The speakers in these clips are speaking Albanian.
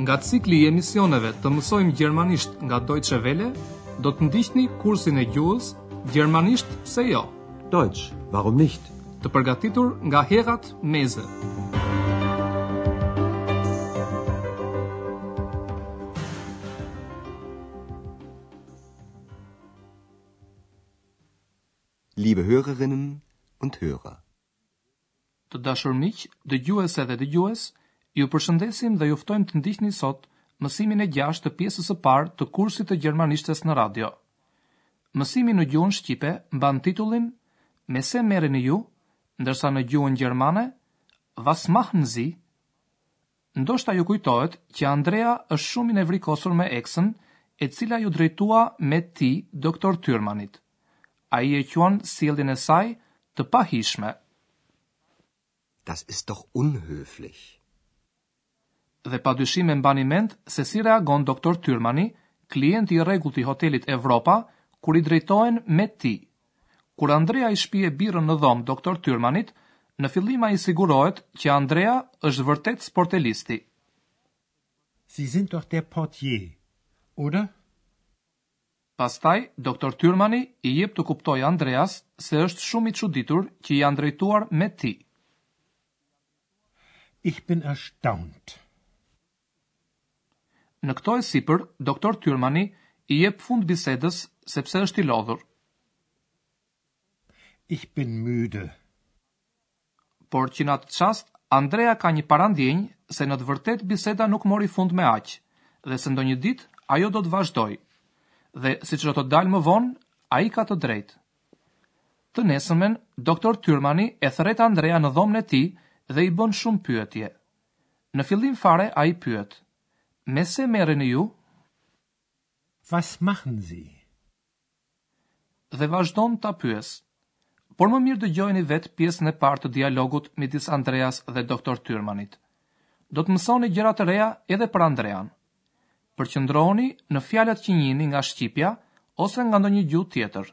Nga cikli i emisioneve të mësojmë gjermanisht nga Deutsche Welle, do të ndiqni kursin e gjuhës Gjermanisht pse jo? Deutsch, warum nicht? Të përgatitur nga Herat Meze. Liebe Hörerinnen und Hörer. Të dashur miq, dëgjuese dhe dëgjues, ju përshëndesim dhe ju ftojmë të ndiqni sot mësimin e gjashtë të pjesës së parë të kursit të gjermanishtes në radio. Mësimi në gjuhën shqipe mban titullin Me se merreni ju, ndërsa në gjuhën gjermane Was machen Sie? Ndoshta ju kujtohet që Andrea është shumë i nevrikosur me eksën e cila iu drejtua me ti doktor Tyrmanit. Ai e quan sjelljen e saj të pahijshme. Das ist doch unhöflich. Dhe padyshim e mbani mend se si reagon doktor Tyrmani, klienti i rregullt i hotelit Evropa, kur i drejtohen me ti, Kur Andrea i shpie birrën në dhomë doktor Tyrmanit, në fillim ai sigurohet që Andrea është vërtet sportelisti. Sie sind doch der Portier, oder? Pastaj, doktor Tyrmani i jep të kuptojë Andreas se është shumë i çuditur që i janë drejtuar me ti. Ich bin erstaunt. Në këto e sipër, doktor Tyrmani i jep fund bisedës sepse është i lodhur. Ich bin müde. Por që në atë çast, Andrea ka një parandjenjë se në të vërtetë biseda nuk mori fund me aq dhe se ndonjë ditë ajo do të vazhdojë. Dhe siç do të dalë më vonë, ai ka të drejtë. Të nesërmen, doktor Tyrmani e thërret Andrean në dhomën e tij dhe i bën shumë pyetje. Në fillim fare ai pyet, Me se merreni ju? Was machen Sie? Dhe vazhdon ta pyesë. Por më mirë dëgjojeni vetë pjesën e parë të dialogut midis Andreas dhe doktor Tyrmanit. Do të mësoni gjëra të reja edhe për Andrean. Përqendrohuni në fjalët që njihni nga shqipja ose nga ndonjë gjuhë tjetër,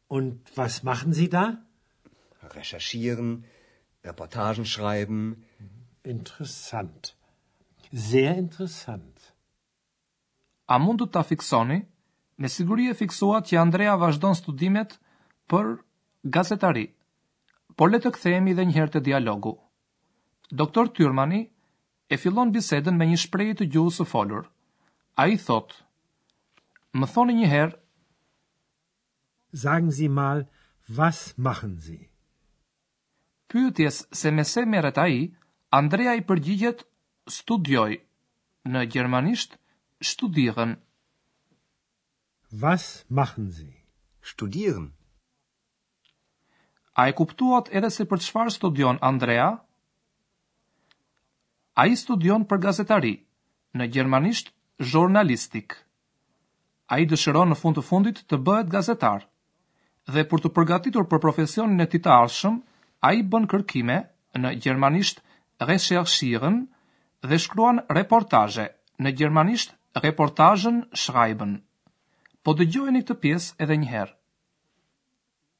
Und was machen Sie da? Recherchieren, Reportagen schreiben. Interessant. Sehr interessant. A mundët ta fiksoni? Me siguri e fiksuat që Andrea vazhdon studimet për gazetari. Por le të kthehemi edhe një herë te dialogu. Doktor Tyrmani e fillon bisedën me një shprehje të gjuhës së folur. Ai thotë: "Më thoni një herë Sagen Sie mal, was machen Sie? Pyetjes se me se merret ai, Andrea i përgjigjet Studioj, në gjermanisht studieren. Was machen Sie? Studieren. A e kuptuat edhe se për çfarë studion Andrea? Ai studion për gazetari, në gjermanisht Journalistik. Ai dëshiron në fund të fundit të bëhet gazetar dhe për t'u përgatitur për profesionin e tij të ardhshëm, ai bën kërkime në gjermanisht recherchieren dhe shkruan reportazhe, në gjermanisht Reportagen schreiben. Po dëgjojeni këtë pjesë edhe një herë.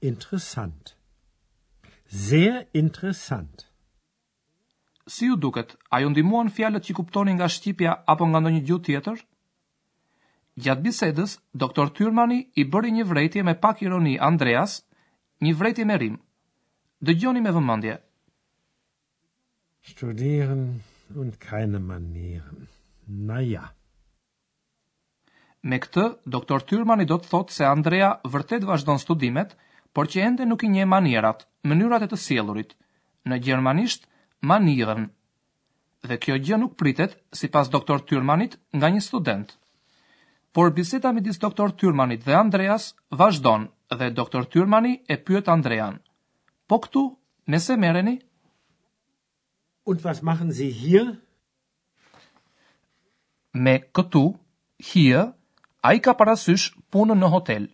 Interessant. Sehr interessant. Si ju duket, a ju ndihmuan fjalët që kuptoni nga shqipja apo nga ndonjë gjuhë tjetër? Gjatë bisedës, doktor Tyrmani i bëri një vrejtje me pak ironi Andreas, një vrejtje me rimë. Dëgjoni me vëmendje. Studieren und keine Manieren. Na ja. Me këtë, doktor Tyrmani do të thotë se Andrea vërtet vazhdon studimet, por që ende nuk i njeh manierat, mënyrat e të sjellurit, në gjermanisht Manieren. Dhe kjo gjë nuk pritet, sipas doktor Tyrmanit, nga një student. Por biseda midis doktor Tyrmanit dhe Andreas vazhdon dhe doktor Tyrmani e pyet Andrean, Po këtu, me se merreni? Und was machen Sie hier? Me këtu, hier, ai ka parasysh punën në hotel.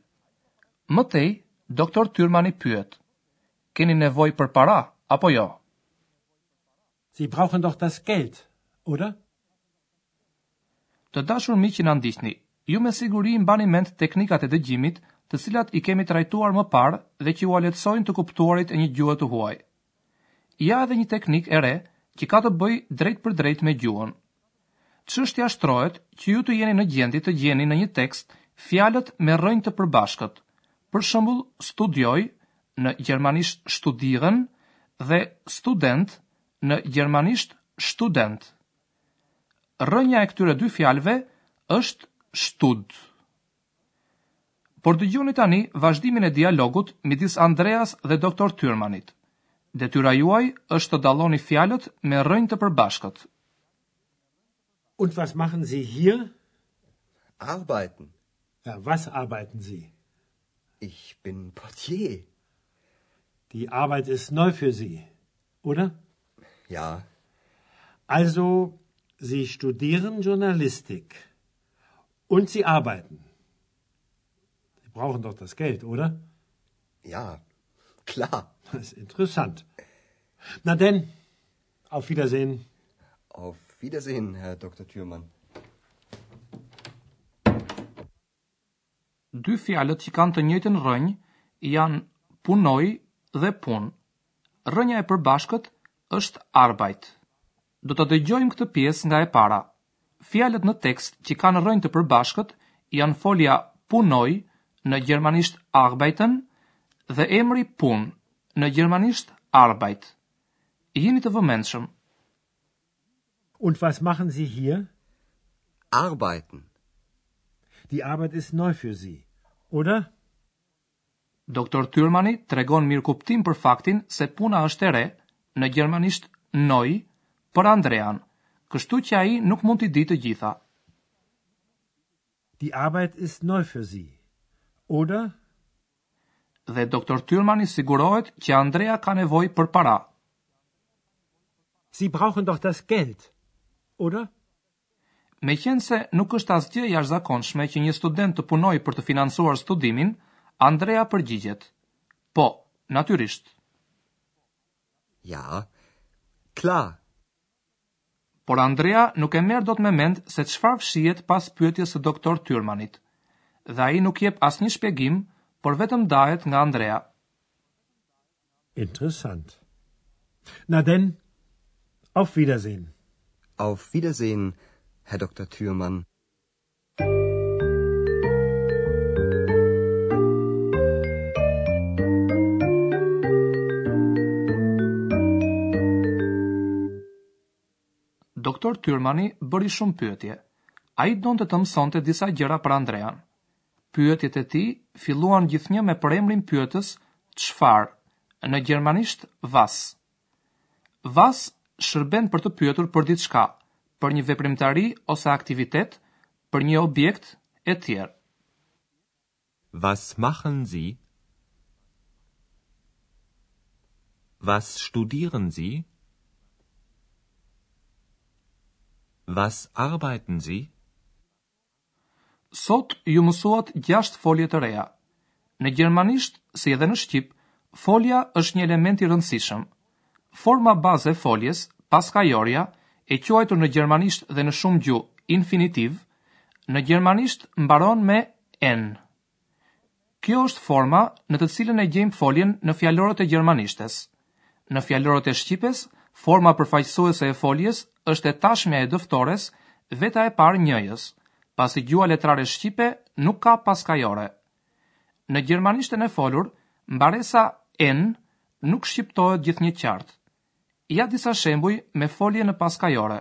Më tej doktor Tyrmani pyet, Keni nevojë për para, apo jo? Sie brauchen doch das Geld, oder? Të dashur miq që na ndiqni, ju me siguri i mbani mend teknikat e dëgjimit të cilat i kemi trajtuar më parë dhe që ua lehtësojnë të kuptuarit e një gjuhe të huaj. Ja edhe një teknikë e re që ka të bëjë drejtpërdrejt me gjuhën. Çështja shtrohet që ju të jeni në gjendje të gjeni në një tekst fjalët me rrënjë të përbashkët, për shembull studioj, në gjermanisht studieren, dhe student, në gjermanisht Student. Rrënja e këtyre dy fjalëve është stud. Por dëgjoni tani vazhdimin e dialogut midis Andreas dhe doktor Tyrmanit. Detyra juaj është të dalloni fjalët me rrënjë të përbashkët. Und was machen Sie hier? Arbeiten. Ja, was arbeiten Sie? Ich bin Portier. Die Arbeit ist neu für Sie, oder? Ja. Also, Sie studieren Journalistik. und Sie arbeiten. Sie brauchen doch das Geld, oder? Ja, klar. Das ist interessant. Na denn, auf Wiedersehen. Auf Wiedersehen, Herr Dr. Thürmann. Dy fjalët që kanë të njëjtën rrënjë janë punoj dhe punë. Rrënja e përbashkët është Arbeit. Do ta dëgjojmë këtë pjesë nga e para. Fjalët në tekst që kanë rrënjë të përbashkët janë folja punoj, në gjermanisht arbeiten, dhe emri punë, në gjermanisht Arbeit. Jini të vëmendshëm. Und was machen Sie hier? Arbeiten. Die Arbeit ist neu für Sie, oder? Doktor Tyrmani tregon mirëkuptim për faktin se puna është e re, në gjermanisht neu, për Andrean, kështu që ai nuk mund t'i dijë të gjitha. Die Arbeit ist neu für Sie, oder? Dhe Doktor Tyrmani sigurohet që Andrea ka nevojë për para. Sie brauchen doch das Geld, oder? Meqenëse nuk është asgjë e jashtëzakonshme që një student të punojë për të financuar studimin, Andrea përgjigjet, Po, natyrisht. Ja, klar. Por Andrea nuk e merr dot me mend se çfarë fshihet pas pyetjes së Doktor Tyrmanit. Dhe ai nuk jep asnjë shpjegim, por vetëm ndahet nga Andrea. Interessant. Na denn, auf Wiedersehen. Auf Wiedersehen, Herr Doktor Tyrman. Doktor Tyrmani bëri shumë pyetje. Ai donte të mësonte disa gjëra për Andrean. Pyetjet e tij filluan gjithnjë me përemrin pyetës çfarë, në gjermanisht was. Was shërben për të pyetur për diçka, për një veprimtari ose aktivitet, për një objekt, etj. Was machen Sie? Was studieren Sie? Was arbeiten Sie? Sot ju mësuat gjashtë folje të reja. Në gjermanisht, si edhe në shqip, folja është një element i rëndësishëm. Forma bazë e foljes, paskajorja, e quajtur në gjermanisht dhe në shumë gjuhë infinitiv, në gjermanisht mbaron me en. Kjo është forma në të cilën e gjejmë foljen në fjalorët e gjermanishtes. Në fjalorët e shqipes, forma përfaqësuese e foljes është e tashmja e dëftores, veta e parë njëjës, pasi gjuha letrare shqipe nuk ka paskajore. Në gjermanishten e folur, mbaresa en nuk shqiptohet gjithnjë qartë. Ja disa shembuj me folje në paskajore.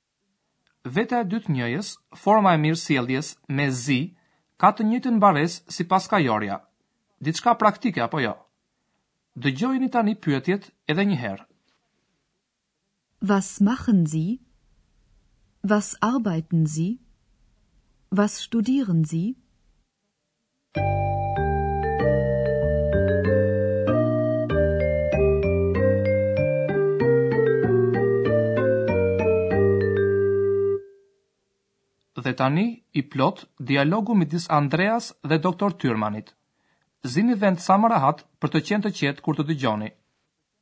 Veta e dytë njëjës, forma e mirësjelljes me Sie, ka të njëjtën mbaresë si paskajorja. Diçka praktike, apo jo? Dëgjojeni tani pyetjet edhe një herë. Was machen Sie? Was arbeiten Sie? Was studieren Sie? Dhe tani, i plotë, dialogu midis Andreas dhe doktor Tyrmanit. Zini vend sa më rahat për të qenë të qetë kur të dëgjoni.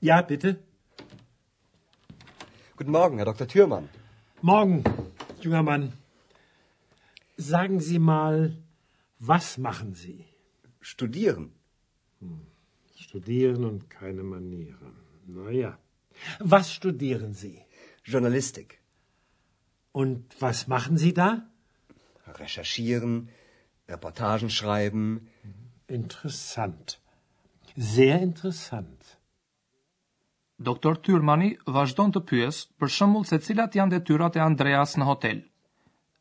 Ja, bitte. Guten Morgen, Herr Dr. Thürmann. Morgen, junger Mann. Sagen Sie mal, was machen Sie? Studieren. Hm, studieren und keine Manieren. Naja. Was studieren Sie? Journalistik. Und was machen Sie da? Recherchieren, Reportagen schreiben. Interessant. Sehr interessant. Doktor Tyrmani vazhdon të pyesë për shembull se cilat janë detyrat e Andreas në hotel.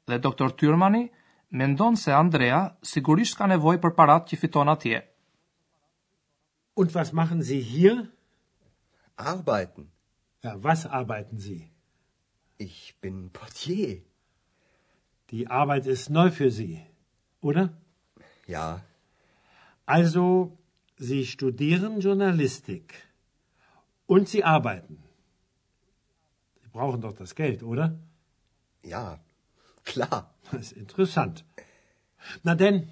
Dhe doktor Tyrmani mendon se Andrea sigurisht ka nevojë për paratë që fiton atje. Und was machen si hier? Arbeiten. Ja, was arbeiten si? Ich bin portier. Di arbeit is nëj fër si, oder? Ja. Also, si studiren journalistik. Ja. Und sie arbeiten. Sie brauchen doch das Geld, oder? Ja, klar. Das ist interessant. Na denn,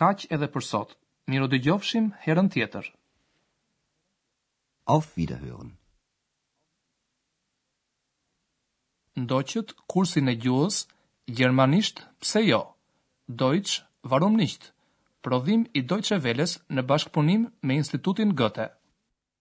Kaq edhe për sot. Mirudëgjofshim herën tjetër! Auf Wiederhören! Ndoqët kursin e gjuhës gjermanisht pse jo? Deutsch warum nicht? Prodhim i Deutsche Welles në bashkëpunim me Institutin Goethe.